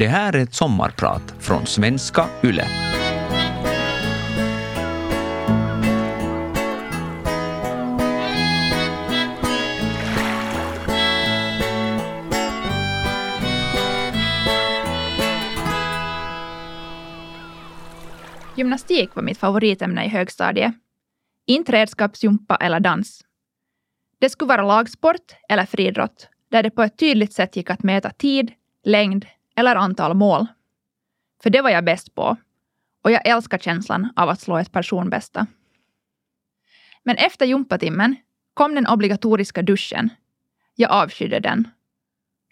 Det här är ett sommarprat från svenska YLE. Gymnastik var mitt favoritämne i högstadiet. Inte redskapsjumpa eller dans. Det skulle vara lagsport eller friidrott, där det på ett tydligt sätt gick att mäta tid, längd eller antal mål. För det var jag bäst på. Och jag älskar känslan av att slå ett personbästa. Men efter jumpatimmen kom den obligatoriska duschen. Jag avskydde den.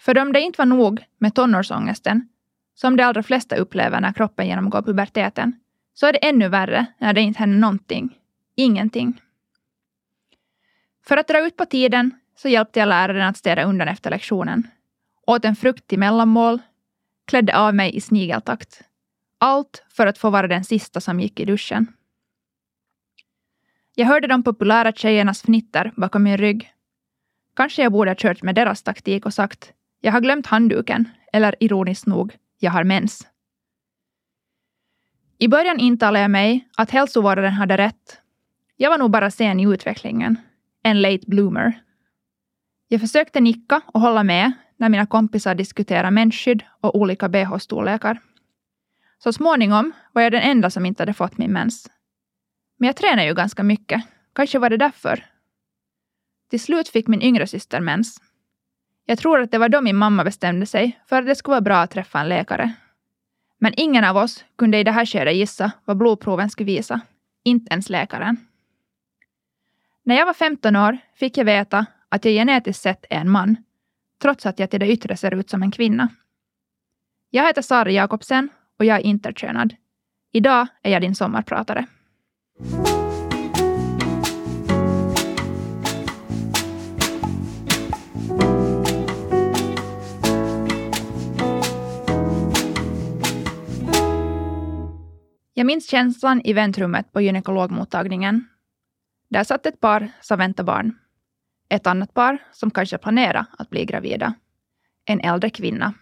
För om det inte var nog med tonårsångesten, som de allra flesta upplever när kroppen genomgår puberteten, så är det ännu värre när det inte händer någonting. Ingenting. För att dra ut på tiden så hjälpte jag läraren att städa undan efter lektionen. Åt en frukt till mellanmål, klädde av mig i snigeltakt. Allt för att få vara den sista som gick i duschen. Jag hörde de populära tjejernas fnitter bakom min rygg. Kanske jag borde ha kört med deras taktik och sagt jag har glömt handduken, eller ironiskt nog, jag har mens. I början intalade jag mig att hälsovårdaren hade rätt. Jag var nog bara sen i utvecklingen. En late bloomer. Jag försökte nicka och hålla med när mina kompisar diskuterade mensskydd och olika bh-storlekar. Så småningom var jag den enda som inte hade fått min mens. Men jag tränar ju ganska mycket. Kanske var det därför. Till slut fick min yngre syster mens. Jag tror att det var då min mamma bestämde sig för att det skulle vara bra att träffa en läkare. Men ingen av oss kunde i det här skedet gissa vad blodproven skulle visa. Inte ens läkaren. När jag var 15 år fick jag veta att jag genetiskt sett är en man, trots att jag till det yttre ser ut som en kvinna. Jag heter Sari Jakobsen och jag är interkönad. Idag är jag din sommarpratare. Jag minns känslan i väntrummet på gynekologmottagningen. Där satt ett par som väntade barn. Ett annat par som kanske planerade att bli gravida. En äldre kvinna.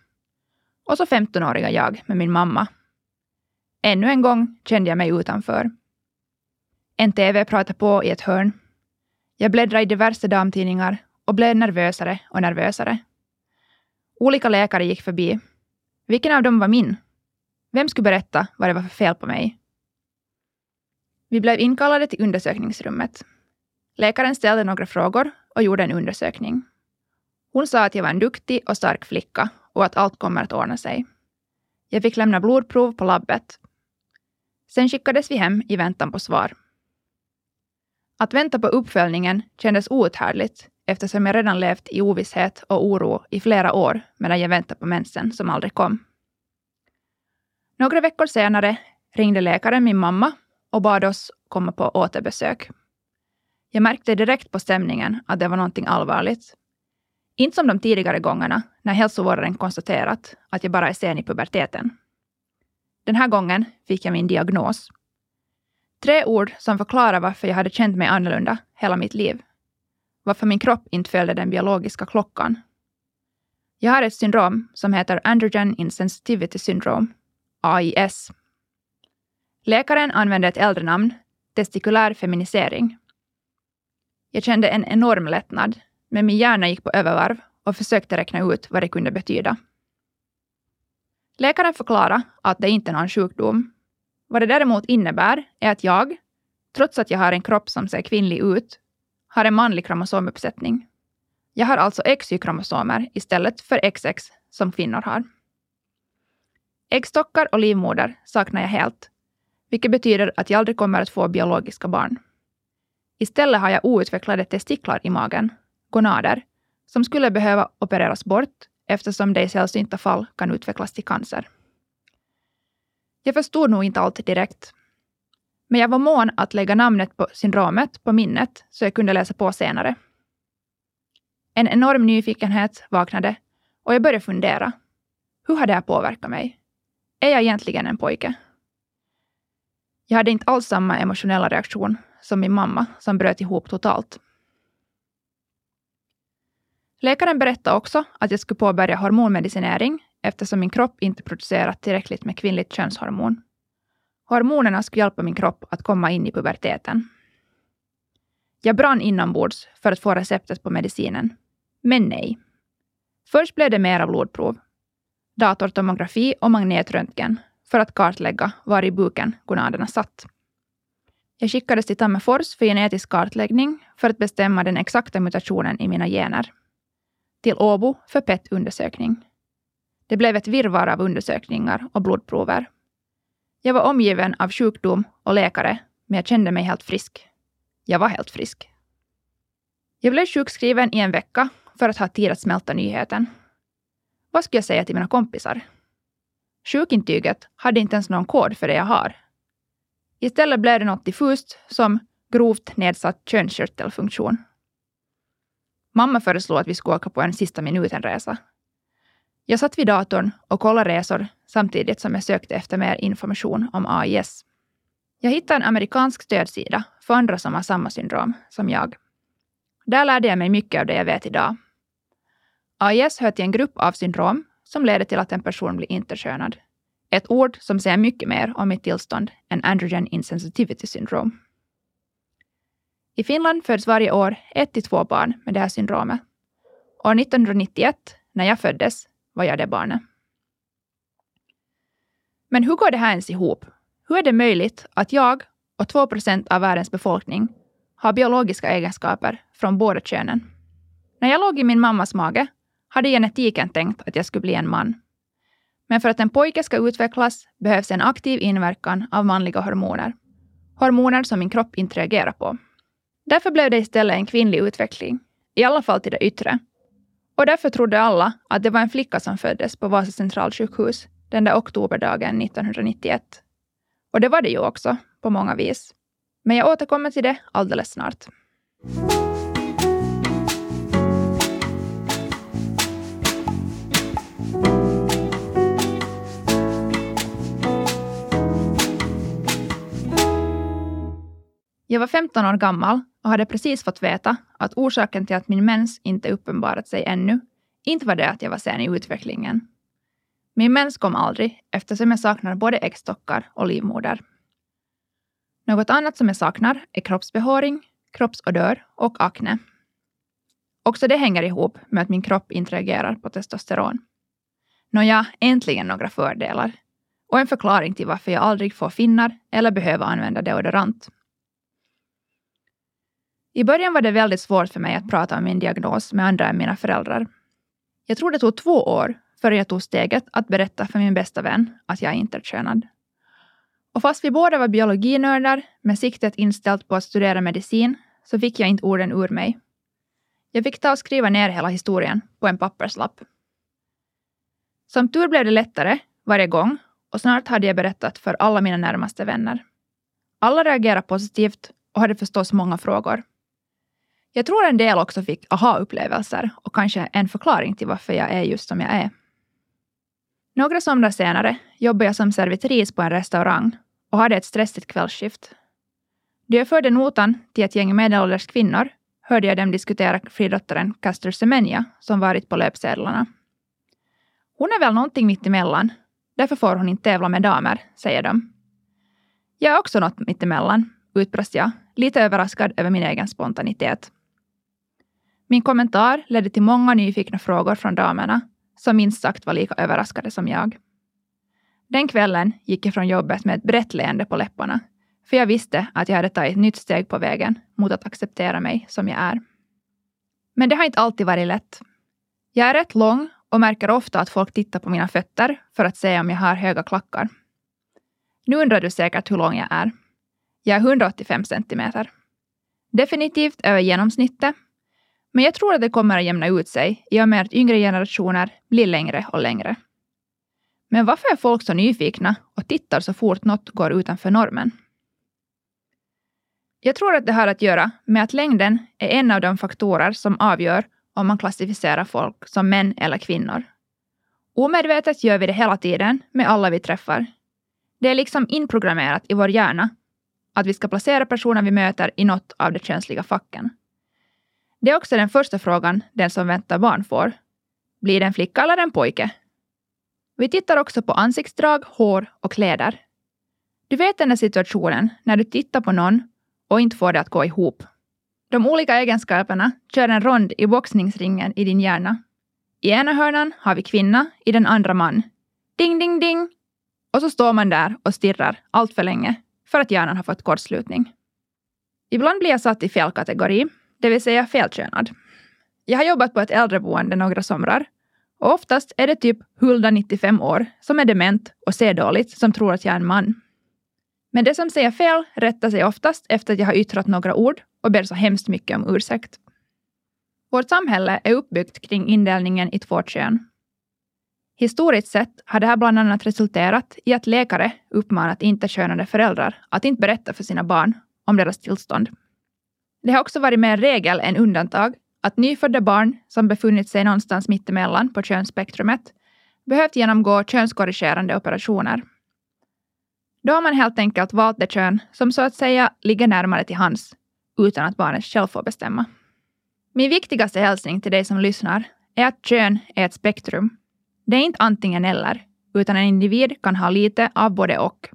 Och så 15-åriga jag med min mamma. Ännu en gång kände jag mig utanför. En TV pratade på i ett hörn. Jag bläddrade i diverse damtidningar och blev nervösare och nervösare. Olika läkare gick förbi. Vilken av dem var min? Vem skulle berätta vad det var för fel på mig? Vi blev inkallade till undersökningsrummet. Läkaren ställde några frågor och gjorde en undersökning. Hon sa att jag var en duktig och stark flicka och att allt kommer att ordna sig. Jag fick lämna blodprov på labbet. Sen skickades vi hem i väntan på svar. Att vänta på uppföljningen kändes outhärdligt eftersom jag redan levt i ovisshet och oro i flera år medan jag väntade på mensen som aldrig kom. Några veckor senare ringde läkaren min mamma och bad oss komma på återbesök. Jag märkte direkt på stämningen att det var någonting allvarligt. Inte som de tidigare gångerna när hälsovårdaren konstaterat att jag bara är sen i puberteten. Den här gången fick jag min diagnos. Tre ord som förklarar varför jag hade känt mig annorlunda hela mitt liv. Varför min kropp inte följde den biologiska klockan. Jag har ett syndrom som heter Androgen Insensitivity Syndrome AIS. Läkaren använde ett äldre namn, testikulär feminisering. Jag kände en enorm lättnad, men min hjärna gick på övervarv och försökte räkna ut vad det kunde betyda. Läkaren förklarade att det inte är någon sjukdom. Vad det däremot innebär är att jag, trots att jag har en kropp som ser kvinnlig ut, har en manlig kromosomuppsättning. Jag har alltså XY-kromosomer istället för XX som kvinnor har. Äggstockar och livmoder saknar jag helt, vilket betyder att jag aldrig kommer att få biologiska barn. Istället har jag outvecklade testiklar i magen, gonader, som skulle behöva opereras bort eftersom det i sällsynta fall kan utvecklas till cancer. Jag förstod nog inte allt direkt. Men jag var mån att lägga namnet på syndromet på minnet så jag kunde läsa på senare. En enorm nyfikenhet vaknade och jag började fundera. Hur har det här påverkat mig? Är jag egentligen en pojke? Jag hade inte alls samma emotionella reaktion som min mamma som bröt ihop totalt. Läkaren berättade också att jag skulle påbörja hormonmedicinering eftersom min kropp inte producerat tillräckligt med kvinnligt könshormon. Hormonerna skulle hjälpa min kropp att komma in i puberteten. Jag brann inombords för att få receptet på medicinen. Men nej. Först blev det mera blodprov, datortomografi och magnetröntgen för att kartlägga var i buken gonaderna satt. Jag skickades till Tammerfors för genetisk kartläggning för att bestämma den exakta mutationen i mina gener. Till Åbo för PET-undersökning. Det blev ett virrvarr av undersökningar och blodprover. Jag var omgiven av sjukdom och läkare, men jag kände mig helt frisk. Jag var helt frisk. Jag blev sjukskriven i en vecka för att ha tid att smälta nyheten. Vad skulle jag säga till mina kompisar? Sjukintyget hade inte ens någon kod för det jag har. Istället blev det något diffust som grovt nedsatt könskörtelfunktion. Mamma föreslog att vi skulle åka på en sista minuten-resa. Jag satt vid datorn och kollade resor samtidigt som jag sökte efter mer information om AIS. Jag hittade en amerikansk stödsida för andra som har samma syndrom som jag. Där lärde jag mig mycket av det jag vet idag. AIS hör till en grupp av syndrom som leder till att en person blir interkönad. Ett ord som säger mycket mer om mitt tillstånd än androgen insensitivity syndrome. I Finland föds varje år ett till två barn med det här syndromet. År 1991, när jag föddes, var jag det barnet. Men hur går det här ens ihop? Hur är det möjligt att jag och 2 procent av världens befolkning har biologiska egenskaper från båda könen? När jag låg i min mammas mage hade genetiken tänkt att jag skulle bli en man. Men för att en pojke ska utvecklas behövs en aktiv inverkan av manliga hormoner. Hormoner som min kropp inte reagerar på. Därför blev det istället en kvinnlig utveckling, i alla fall till det yttre. Och därför trodde alla att det var en flicka som föddes på Vasa centralsjukhus den där oktoberdagen 1991. Och det var det ju också, på många vis. Men jag återkommer till det alldeles snart. Jag var 15 år gammal och hade precis fått veta att orsaken till att min mens inte uppenbarat sig ännu inte var det att jag var sen i utvecklingen. Min mens kom aldrig eftersom jag saknar både äggstockar och livmoder. Något annat som jag saknar är kroppsbehåring, kroppsodör och akne. Också det hänger ihop med att min kropp inte reagerar på testosteron. Nåja, äntligen några fördelar. Och en förklaring till varför jag aldrig får finnar eller behöver använda deodorant. I början var det väldigt svårt för mig att prata om min diagnos med andra än mina föräldrar. Jag tror det tog två år före jag tog steget att berätta för min bästa vän att jag är interkönad. Och fast vi båda var biologinördar med siktet inställt på att studera medicin så fick jag inte orden ur mig. Jag fick ta och skriva ner hela historien på en papperslapp. Som tur blev det lättare varje gång och snart hade jag berättat för alla mina närmaste vänner. Alla reagerade positivt och hade förstås många frågor. Jag tror en del också fick aha-upplevelser och kanske en förklaring till varför jag är just som jag är. Några somrar senare jobbade jag som servitris på en restaurang och hade ett stressigt kvällsskift. Då jag förde notan till ett gäng medelålders kvinnor hörde jag dem diskutera friidrottaren Caster Semenya som varit på löpsedlarna. Hon är väl någonting mittemellan. Därför får hon inte tävla med damer, säger de. Jag är också något mittemellan, utbrast jag, lite överraskad över min egen spontanitet. Min kommentar ledde till många nyfikna frågor från damerna, som minst sagt var lika överraskade som jag. Den kvällen gick jag från jobbet med ett brett leende på läpparna, för jag visste att jag hade tagit ett nytt steg på vägen mot att acceptera mig som jag är. Men det har inte alltid varit lätt. Jag är rätt lång och märker ofta att folk tittar på mina fötter för att se om jag har höga klackar. Nu undrar du säkert hur lång jag är. Jag är 185 centimeter. Definitivt över genomsnittet men jag tror att det kommer att jämna ut sig i och med att yngre generationer blir längre och längre. Men varför är folk så nyfikna och tittar så fort något går utanför normen? Jag tror att det har att göra med att längden är en av de faktorer som avgör om man klassificerar folk som män eller kvinnor. Omedvetet gör vi det hela tiden med alla vi träffar. Det är liksom inprogrammerat i vår hjärna att vi ska placera personer vi möter i något av de könsliga facken. Det är också den första frågan den som väntar barn får. Blir det en flicka eller en pojke? Vi tittar också på ansiktsdrag, hår och kläder. Du vet den där situationen när du tittar på någon och inte får det att gå ihop. De olika egenskaperna kör en rond i boxningsringen i din hjärna. I ena hörnan har vi kvinna, i den andra man. Ding, ding, ding! Och så står man där och stirrar allt för länge för att hjärnan har fått kortslutning. Ibland blir jag satt i fel kategori, det vill säga felkönad. Jag har jobbat på ett äldreboende några somrar och oftast är det typ Hulda, 95 år, som är dement och ser dåligt, som tror att jag är en man. Men det som säger fel rättar sig oftast efter att jag har yttrat några ord och ber så hemskt mycket om ursäkt. Vårt samhälle är uppbyggt kring indelningen i två kön. Historiskt sett har det här bland annat resulterat i att läkare uppmanat inte-könade föräldrar att inte berätta för sina barn om deras tillstånd. Det har också varit mer regel än undantag att nyfödda barn som befunnit sig någonstans mittemellan på könsspektrumet behövt genomgå könskorrigerande operationer. Då har man helt enkelt valt det kön som så att säga ligger närmare till hands utan att barnet själv får bestämma. Min viktigaste hälsning till dig som lyssnar är att kön är ett spektrum. Det är inte antingen eller, utan en individ kan ha lite av både och.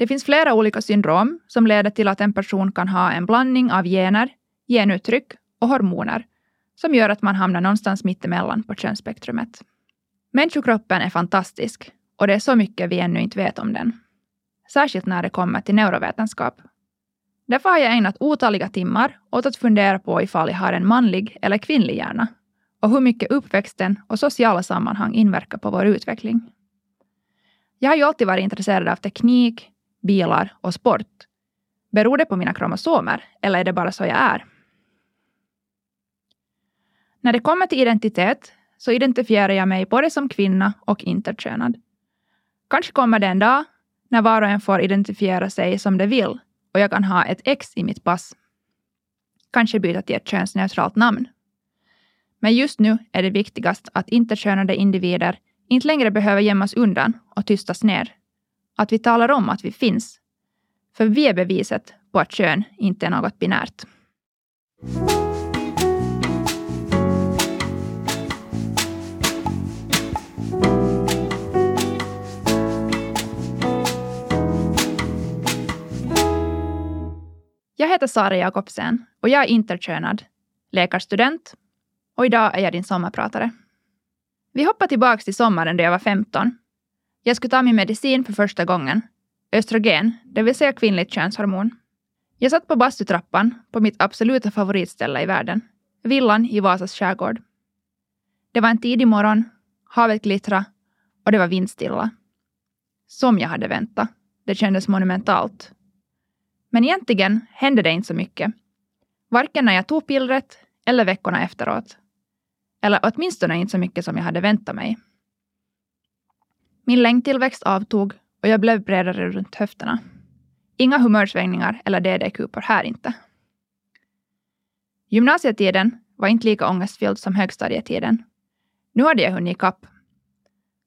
Det finns flera olika syndrom som leder till att en person kan ha en blandning av gener, genuttryck och hormoner som gör att man hamnar någonstans mittemellan på könsspektrumet. Människokroppen är fantastisk och det är så mycket vi ännu inte vet om den. Särskilt när det kommer till neurovetenskap. Därför har jag ägnat otaliga timmar åt att fundera på ifall jag har en manlig eller kvinnlig hjärna och hur mycket uppväxten och sociala sammanhang inverkar på vår utveckling. Jag har ju alltid varit intresserad av teknik, bilar och sport. Beror det på mina kromosomer eller är det bara så jag är? När det kommer till identitet så identifierar jag mig både som kvinna och interkönad. Kanske kommer det en dag när var och en får identifiera sig som de vill och jag kan ha ett X i mitt pass. Kanske byta till ett könsneutralt namn. Men just nu är det viktigast att interkönade individer inte längre behöver gömmas undan och tystas ner. Att vi talar om att vi finns. För vi är beviset på att kön inte är något binärt. Jag heter Sara Jakobsen och jag är interkönad, läkarstudent och idag är jag din sommarpratare. Vi hoppar tillbaka till sommaren då jag var 15. Jag skulle ta min medicin för första gången. Östrogen, det vill säga kvinnligt könshormon. Jag satt på bastutrappan på mitt absoluta favoritställe i världen, villan i Vasas skärgård. Det var en tidig morgon, havet glittrade och det var vindstilla. Som jag hade väntat. Det kändes monumentalt. Men egentligen hände det inte så mycket. Varken när jag tog pillret eller veckorna efteråt. Eller åtminstone inte så mycket som jag hade väntat mig. Min längdtillväxt avtog och jag blev bredare runt höfterna. Inga humörsvängningar eller DD-kupor här inte. Gymnasietiden var inte lika ångestfylld som högstadietiden. Nu hade jag hunnit ikapp.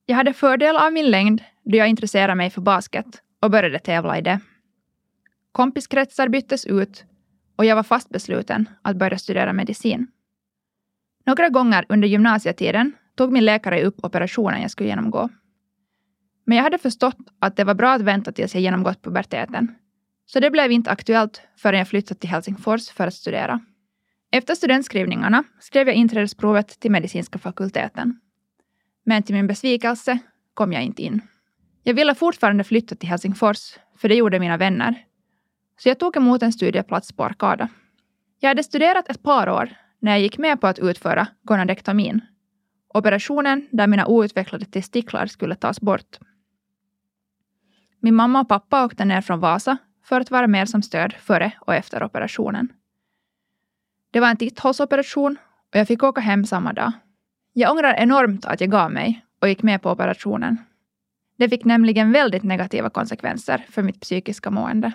Jag hade fördel av min längd då jag intresserade mig för basket och började tävla i det. Kompiskretsar byttes ut och jag var fast besluten att börja studera medicin. Några gånger under gymnasietiden tog min läkare upp operationen jag skulle genomgå. Men jag hade förstått att det var bra att vänta tills jag genomgått puberteten. Så det blev inte aktuellt förrän jag flyttat till Helsingfors för att studera. Efter studentskrivningarna skrev jag inträdesprovet till medicinska fakulteten. Men till min besvikelse kom jag inte in. Jag ville fortfarande flytta till Helsingfors, för det gjorde mina vänner. Så jag tog emot en studieplats på Arkada. Jag hade studerat ett par år när jag gick med på att utföra gonadektomin, operationen där mina outvecklade testiklar skulle tas bort. Min mamma och pappa åkte ner från Vasa för att vara med som stöd före och efter operationen. Det var en titthålsoperation och jag fick åka hem samma dag. Jag ångrar enormt att jag gav mig och gick med på operationen. Det fick nämligen väldigt negativa konsekvenser för mitt psykiska mående.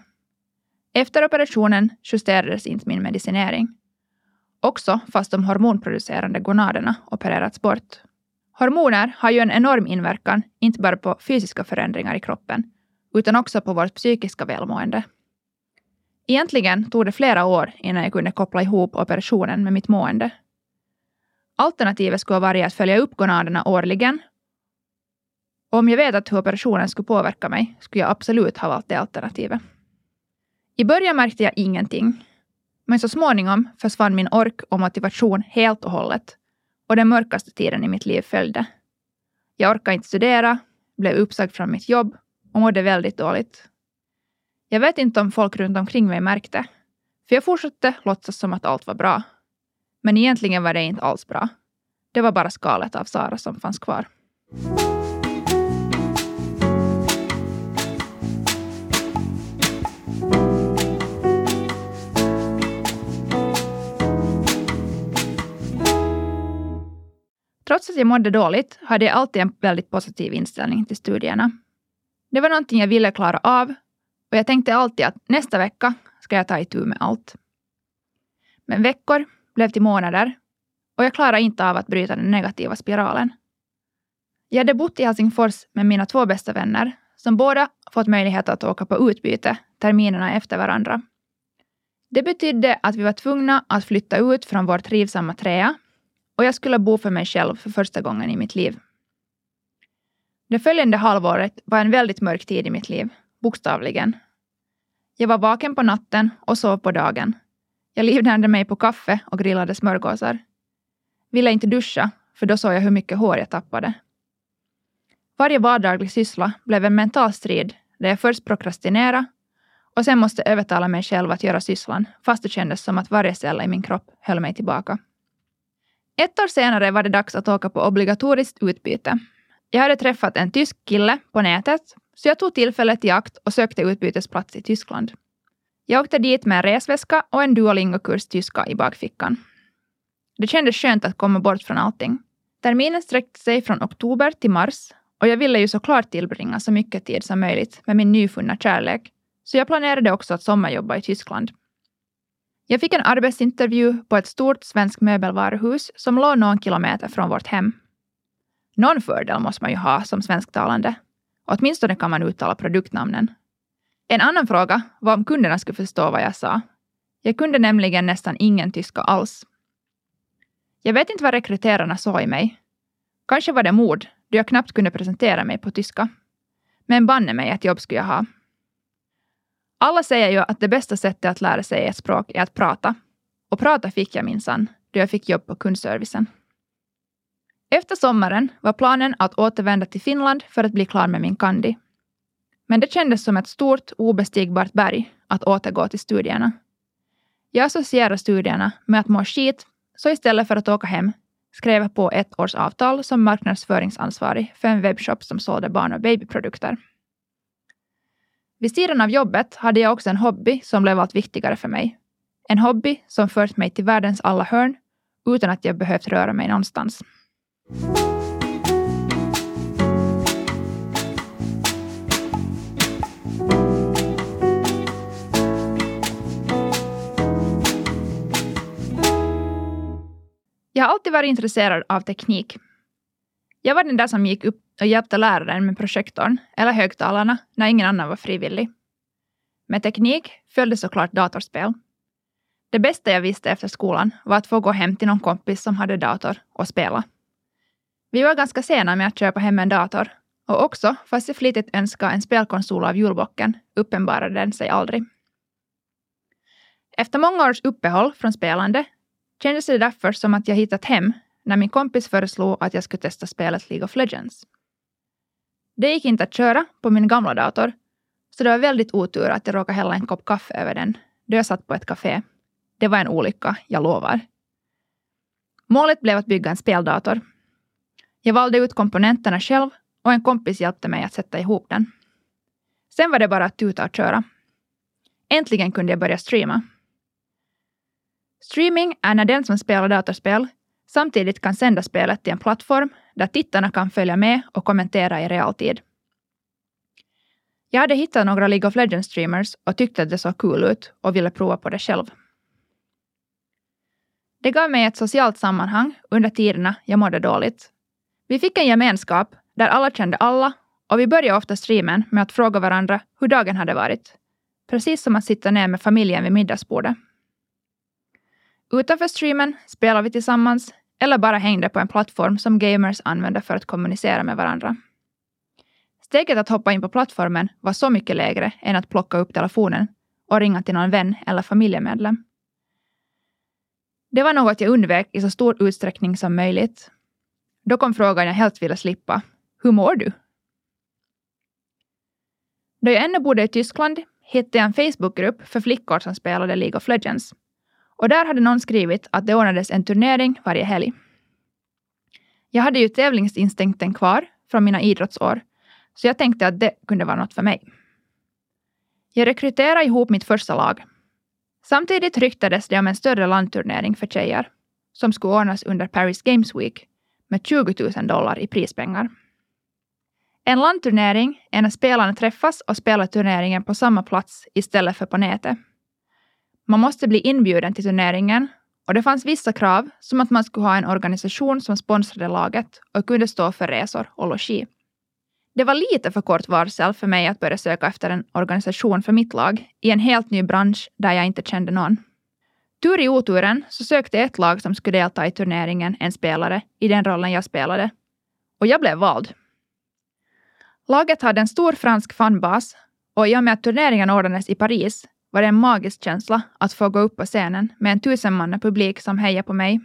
Efter operationen justerades inte min medicinering. Också fast de hormonproducerande gonaderna opererats bort. Hormoner har ju en enorm inverkan, inte bara på fysiska förändringar i kroppen, utan också på vårt psykiska välmående. Egentligen tog det flera år innan jag kunde koppla ihop operationen med mitt mående. Alternativet skulle vara att följa upp gonaderna årligen om jag vet att hur operationen skulle påverka mig skulle jag absolut ha valt det alternativet. I början märkte jag ingenting. Men så småningom försvann min ork och motivation helt och hållet. Och den mörkaste tiden i mitt liv följde. Jag orkade inte studera, blev uppsagd från mitt jobb och mådde väldigt dåligt. Jag vet inte om folk runt omkring mig märkte, för jag fortsatte låtsas som att allt var bra. Men egentligen var det inte alls bra. Det var bara skalet av Sara som fanns kvar. Trots att jag mådde dåligt hade jag alltid en väldigt positiv inställning till studierna. Det var någonting jag ville klara av och jag tänkte alltid att nästa vecka ska jag ta itu med allt. Men veckor blev till månader och jag klarade inte av att bryta den negativa spiralen. Jag hade bott i Helsingfors med mina två bästa vänner som båda fått möjlighet att åka på utbyte terminerna efter varandra. Det betydde att vi var tvungna att flytta ut från vår trivsamma träa och jag skulle bo för mig själv för första gången i mitt liv. Det följande halvåret var en väldigt mörk tid i mitt liv, bokstavligen. Jag var vaken på natten och sov på dagen. Jag livnärde mig på kaffe och grillade smörgåsar. Ville inte duscha, för då såg jag hur mycket hår jag tappade. Varje vardaglig syssla blev en mental strid där jag först prokrastinerade och sen måste övertala mig själv att göra sysslan, fast det kändes som att varje cell i min kropp höll mig tillbaka. Ett år senare var det dags att åka på obligatoriskt utbyte. Jag hade träffat en tysk kille på nätet, så jag tog tillfället i akt och sökte utbytesplats i Tyskland. Jag åkte dit med en resväska och en Duolingo-kurs tyska i bakfickan. Det kändes skönt att komma bort från allting. Terminen sträckte sig från oktober till mars och jag ville ju såklart tillbringa så mycket tid som möjligt med min nyfunna kärlek, så jag planerade också att sommarjobba i Tyskland. Jag fick en arbetsintervju på ett stort svenskt möbelvaruhus som låg någon kilometer från vårt hem. Någon fördel måste man ju ha som svensktalande. Åtminstone kan man uttala produktnamnen. En annan fråga var om kunderna skulle förstå vad jag sa. Jag kunde nämligen nästan ingen tyska alls. Jag vet inte vad rekryterarna såg i mig. Kanske var det mod, då jag knappt kunde presentera mig på tyska. Men banne mig ett jobb skulle jag ha. Alla säger ju att det bästa sättet att lära sig ett språk är att prata. Och prata fick jag minsann, då jag fick jobb på kundservicen. Efter sommaren var planen att återvända till Finland för att bli klar med min kandi. Men det kändes som ett stort obestigbart berg att återgå till studierna. Jag associerar studierna med att må skit, så istället för att åka hem skrev jag på ett års avtal som marknadsföringsansvarig för en webbshop som sålde barn och babyprodukter. Vid sidan av jobbet hade jag också en hobby som blev allt viktigare för mig. En hobby som fört mig till världens alla hörn utan att jag behövt röra mig någonstans. Jag har alltid varit intresserad av teknik. Jag var den där som gick upp och hjälpte läraren med projektorn eller högtalarna när ingen annan var frivillig. Med teknik följde såklart datorspel. Det bästa jag visste efter skolan var att få gå hem till någon kompis som hade dator och spela. Vi var ganska sena med att köpa hem en dator och också, fast jag flitigt önskade en spelkonsol av julbocken, uppenbarade den sig aldrig. Efter många års uppehåll från spelande kändes det därför som att jag hittat hem när min kompis föreslog att jag skulle testa spelet League of Legends. Det gick inte att köra på min gamla dator, så det var väldigt otur att jag råkade hälla en kopp kaffe över den då jag satt på ett café. Det var en olycka, jag lovar. Målet blev att bygga en speldator. Jag valde ut komponenterna själv och en kompis hjälpte mig att sätta ihop den. Sen var det bara att tuta och köra. Äntligen kunde jag börja streama. Streaming är när den som spelar datorspel samtidigt kan sända spelet till en plattform där tittarna kan följa med och kommentera i realtid. Jag hade hittat några League of Legends streamers och tyckte att det såg kul ut och ville prova på det själv. Det gav mig ett socialt sammanhang under tiderna jag mådde dåligt. Vi fick en gemenskap där alla kände alla och vi började ofta streamen med att fråga varandra hur dagen hade varit. Precis som att sitta ner med familjen vid middagsbordet. Utanför streamen spelade vi tillsammans eller bara hängde på en plattform som gamers använder för att kommunicera med varandra. Steget att hoppa in på plattformen var så mycket lägre än att plocka upp telefonen och ringa till någon vän eller familjemedlem. Det var något jag undvek i så stor utsträckning som möjligt. Då kom frågan jag helt ville slippa. Hur mår du? Då jag ännu bodde i Tyskland hittade jag en Facebookgrupp för flickor som spelade League of Legends. Och där hade någon skrivit att det ordnades en turnering varje helg. Jag hade ju tävlingsinstinkten kvar från mina idrottsår, så jag tänkte att det kunde vara något för mig. Jag rekryterade ihop mitt första lag. Samtidigt ryktades det om en större landturnering för tjejer som skulle ordnas under Paris Games Week med 20 000 dollar i prispengar. En landturnering är när spelarna träffas och spelar turneringen på samma plats istället för på nätet. Man måste bli inbjuden till turneringen och det fanns vissa krav som att man skulle ha en organisation som sponsrade laget och kunde stå för resor och logi. Det var lite för kort varsel för mig att börja söka efter en organisation för mitt lag i en helt ny bransch där jag inte kände någon. Tur i oturen så sökte ett lag som skulle delta i turneringen en spelare i den rollen jag spelade. Och jag blev vald. Laget hade en stor fransk fanbas och i och med att turneringen ordnades i Paris var det en magisk känsla att få gå upp på scenen med en tusenmanna publik som hejade på mig.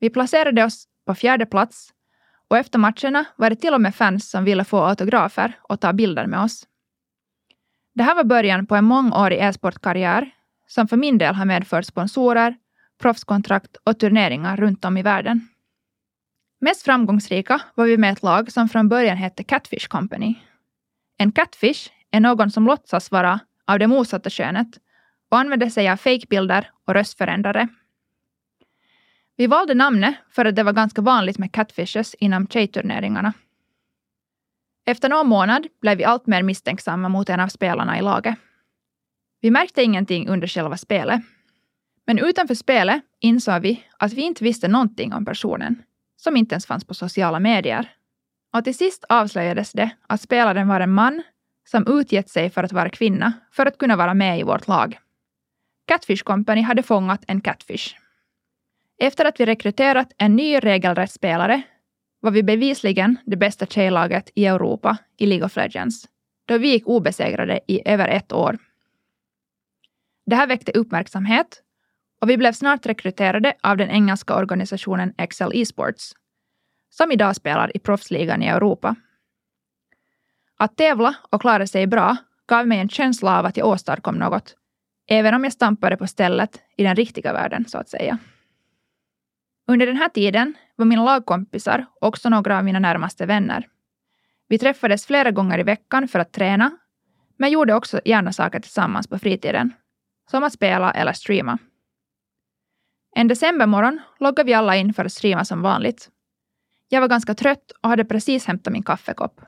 Vi placerade oss på fjärde plats och efter matcherna var det till och med fans som ville få autografer och ta bilder med oss. Det här var början på en mångårig e-sportkarriär som för min del har medfört sponsorer, proffskontrakt och turneringar runt om i världen. Mest framgångsrika var vi med ett lag som från början hette Catfish Company. En catfish är någon som låtsas vara av det motsatta könet och använder sig av fejkbilder och röstförändrare. Vi valde namnet för att det var ganska vanligt med catfishes inom tjejturneringarna. Efter någon månad blev vi allt mer misstänksamma mot en av spelarna i laget. Vi märkte ingenting under själva spelet. Men utanför spelet insåg vi att vi inte visste någonting om personen, som inte ens fanns på sociala medier. Och till sist avslöjades det att spelaren var en man som utgett sig för att vara kvinna för att kunna vara med i vårt lag. Catfish Company hade fångat en catfish. Efter att vi rekryterat en ny regelrätt spelare var vi bevisligen det bästa tjejlaget i Europa i League of Legends, då vi gick obesegrade i över ett år. Det här väckte uppmärksamhet och vi blev snart rekryterade av den engelska organisationen Excel Esports, som idag spelar i proffsligan i Europa. Att tävla och klara sig bra gav mig en känsla av att jag åstadkom något, även om jag stampade på stället i den riktiga världen, så att säga. Under den här tiden var mina lagkompisar också några av mina närmaste vänner. Vi träffades flera gånger i veckan för att träna, men gjorde också gärna saker tillsammans på fritiden, som att spela eller streama. En decembermorgon loggade vi alla in för att streama som vanligt. Jag var ganska trött och hade precis hämtat min kaffekopp.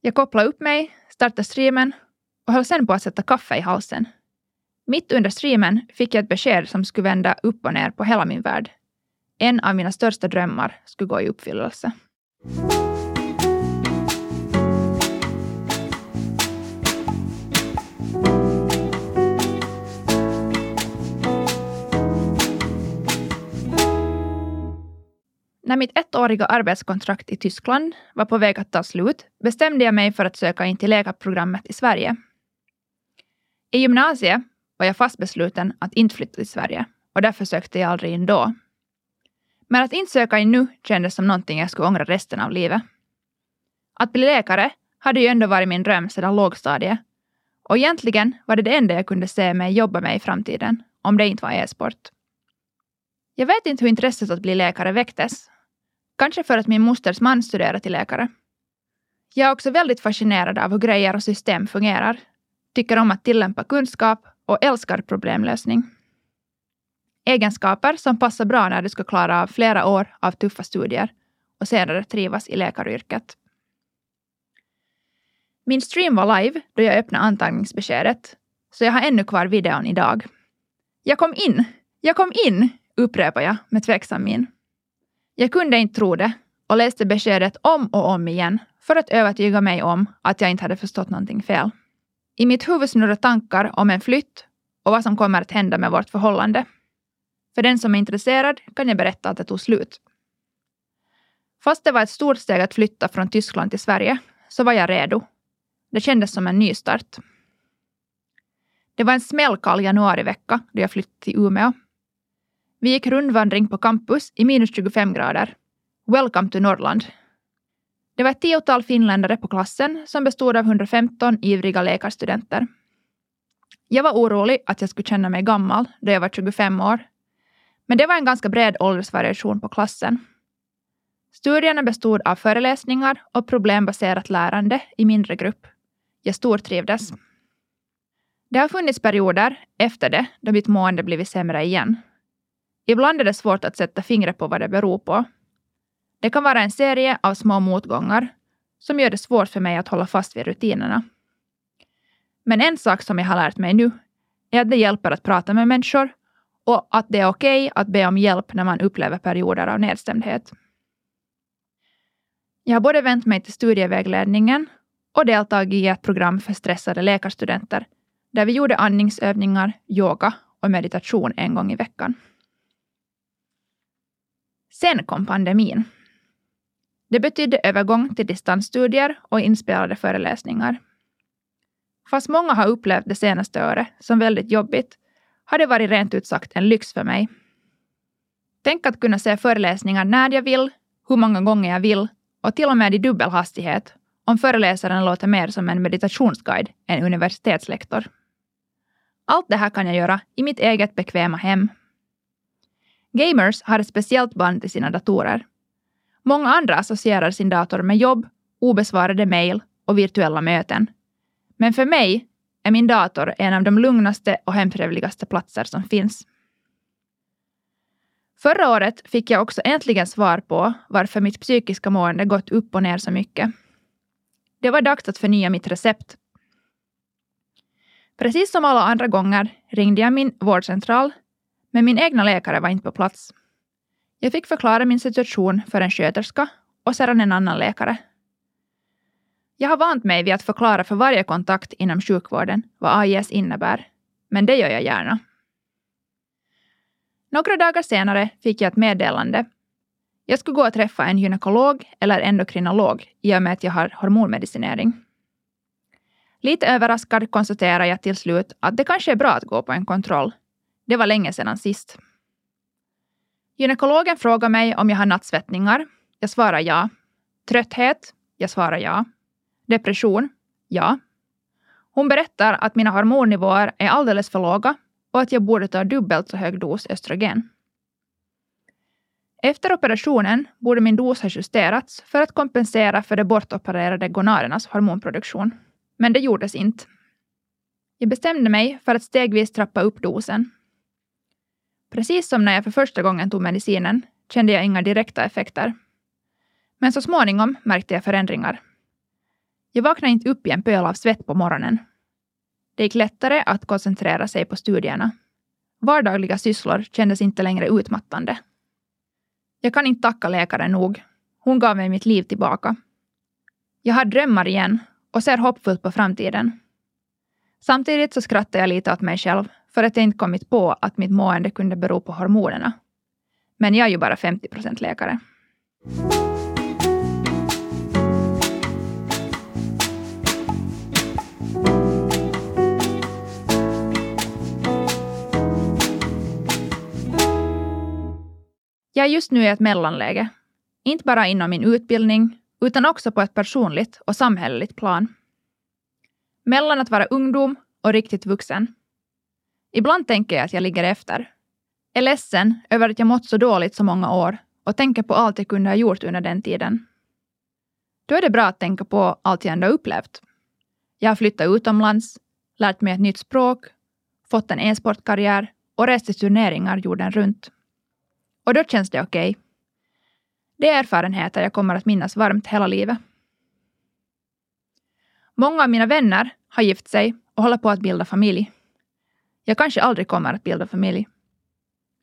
Jag kopplade upp mig, startade streamen och höll sen på att sätta kaffe i halsen. Mitt under streamen fick jag ett besked som skulle vända upp och ner på hela min värld. En av mina största drömmar skulle gå i uppfyllelse. När mitt ettåriga arbetskontrakt i Tyskland var på väg att ta slut bestämde jag mig för att söka in till läkarprogrammet i Sverige. I gymnasiet var jag fast besluten att inte flytta till Sverige och därför sökte jag aldrig in då. Men att inte söka in nu kändes som någonting jag skulle ångra resten av livet. Att bli läkare hade ju ändå varit min dröm sedan lågstadiet och egentligen var det det enda jag kunde se mig jobba med i framtiden, om det inte var e-sport. Jag vet inte hur intresset att bli läkare väcktes. Kanske för att min mosters man studerar till läkare. Jag är också väldigt fascinerad av hur grejer och system fungerar. Tycker om att tillämpa kunskap och älskar problemlösning. Egenskaper som passar bra när du ska klara av flera år av tuffa studier och senare trivas i läkaryrket. Min stream var live då jag öppnade antagningsbeskedet, så jag har ännu kvar videon idag. Jag kom in! Jag kom in! upprepar jag med tveksam min. Jag kunde inte tro det och läste beskedet om och om igen för att övertyga mig om att jag inte hade förstått någonting fel. I mitt huvud snurrar tankar om en flytt och vad som kommer att hända med vårt förhållande. För den som är intresserad kan jag berätta att det tog slut. Fast det var ett stort steg att flytta från Tyskland till Sverige så var jag redo. Det kändes som en nystart. Det var en smällkall januarivecka då jag flyttade till Umeå. Vi gick rundvandring på campus i minus 25 grader. Welcome to Norrland. Det var ett tiotal finländare på klassen som bestod av 115 ivriga läkarstudenter. Jag var orolig att jag skulle känna mig gammal då jag var 25 år. Men det var en ganska bred åldersvariation på klassen. Studierna bestod av föreläsningar och problembaserat lärande i mindre grupp. Jag stortrivdes. Det har funnits perioder efter det då mitt mående blivit sämre igen. Ibland är det svårt att sätta fingret på vad det beror på. Det kan vara en serie av små motgångar som gör det svårt för mig att hålla fast vid rutinerna. Men en sak som jag har lärt mig nu är att det hjälper att prata med människor och att det är okej okay att be om hjälp när man upplever perioder av nedstämdhet. Jag har både vänt mig till studievägledningen och deltagit i ett program för stressade läkarstudenter där vi gjorde andningsövningar, yoga och meditation en gång i veckan. Sen kom pandemin. Det betydde övergång till distansstudier och inspelade föreläsningar. Fast många har upplevt det senaste året som väldigt jobbigt har det varit rent ut sagt en lyx för mig. Tänk att kunna se föreläsningar när jag vill, hur många gånger jag vill och till och med i dubbel hastighet om föreläsaren låter mer som en meditationsguide än universitetslektor. Allt det här kan jag göra i mitt eget bekväma hem. Gamers har ett speciellt band till sina datorer. Många andra associerar sin dator med jobb, obesvarade mejl och virtuella möten. Men för mig är min dator en av de lugnaste och hemtrevligaste platser som finns. Förra året fick jag också äntligen svar på varför mitt psykiska mående gått upp och ner så mycket. Det var dags att förnya mitt recept. Precis som alla andra gånger ringde jag min vårdcentral, men min egna läkare var inte på plats. Jag fick förklara min situation för en sköterska och sedan en annan läkare. Jag har vant mig vid att förklara för varje kontakt inom sjukvården vad AIS innebär, men det gör jag gärna. Några dagar senare fick jag ett meddelande. Jag skulle gå och träffa en gynekolog eller endokrinolog i och med att jag har hormonmedicinering. Lite överraskad konstaterar jag till slut att det kanske är bra att gå på en kontroll. Det var länge sedan sist. Gynekologen frågar mig om jag har nattsvettningar. Jag svarar ja. Trötthet? Jag svarar ja. Depression? Ja. Hon berättar att mina hormonnivåer är alldeles för låga och att jag borde ta dubbelt så hög dos östrogen. Efter operationen borde min dos ha justerats för att kompensera för de bortopererade gonadernas hormonproduktion. Men det gjordes inte. Jag bestämde mig för att stegvis trappa upp dosen. Precis som när jag för första gången tog medicinen kände jag inga direkta effekter. Men så småningom märkte jag förändringar. Jag vaknade inte upp i en pöl av svett på morgonen. Det gick lättare att koncentrera sig på studierna. Vardagliga sysslor kändes inte längre utmattande. Jag kan inte tacka läkaren nog. Hon gav mig mitt liv tillbaka. Jag har drömmar igen och ser hoppfullt på framtiden. Samtidigt så skrattar jag lite åt mig själv för att jag inte kommit på att mitt mående kunde bero på hormonerna. Men jag är ju bara 50 procent läkare. Jag är just nu i ett mellanläge. Inte bara inom min utbildning, utan också på ett personligt och samhälleligt plan. Mellan att vara ungdom och riktigt vuxen. Ibland tänker jag att jag ligger efter. Är ledsen över att jag mått så dåligt så många år och tänker på allt jag kunde ha gjort under den tiden. Då är det bra att tänka på allt jag ändå upplevt. Jag har flyttat utomlands, lärt mig ett nytt språk, fått en e-sportkarriär och rest till turneringar jorden runt. Och då känns det okej. Okay. Det är erfarenheter jag kommer att minnas varmt hela livet. Många av mina vänner har gift sig och håller på att bilda familj. Jag kanske aldrig kommer att bilda familj.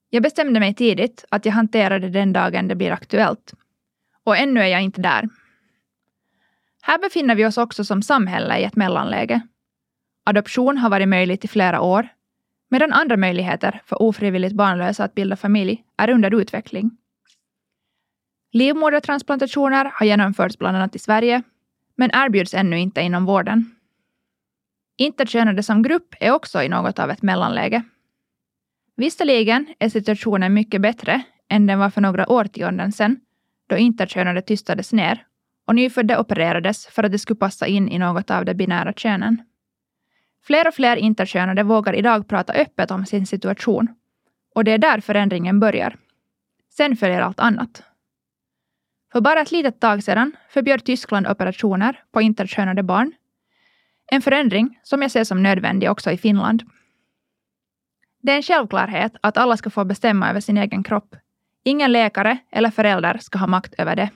Jag bestämde mig tidigt att jag hanterade den dagen det blir aktuellt. Och ännu är jag inte där. Här befinner vi oss också som samhälle i ett mellanläge. Adoption har varit möjligt i flera år medan andra möjligheter för ofrivilligt barnlösa att bilda familj är under utveckling. Livmodertransplantationer har genomförts bland annat i Sverige, men erbjuds ännu inte inom vården. Interkönade som grupp är också i något av ett mellanläge. Visserligen är situationen mycket bättre än den var för några årtionden sedan, då interkönade tystades ner och nyfödda opererades för att de skulle passa in i något av de binära könen. Fler och fler interkönade vågar idag prata öppet om sin situation och det är där förändringen börjar. Sen följer allt annat. För bara ett litet tag sedan förbjöd Tyskland operationer på interkönade barn. En förändring som jag ser som nödvändig också i Finland. Det är en självklarhet att alla ska få bestämma över sin egen kropp. Ingen läkare eller förälder ska ha makt över det.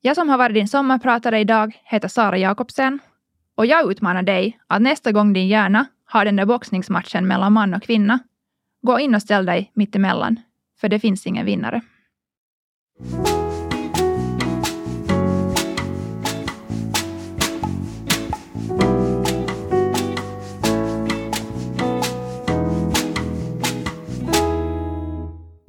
Jag som har varit din sommarpratare idag heter Sara Jakobsen och jag utmanar dig att nästa gång din hjärna har den där boxningsmatchen mellan man och kvinna, gå in och ställ dig mittemellan, för det finns ingen vinnare.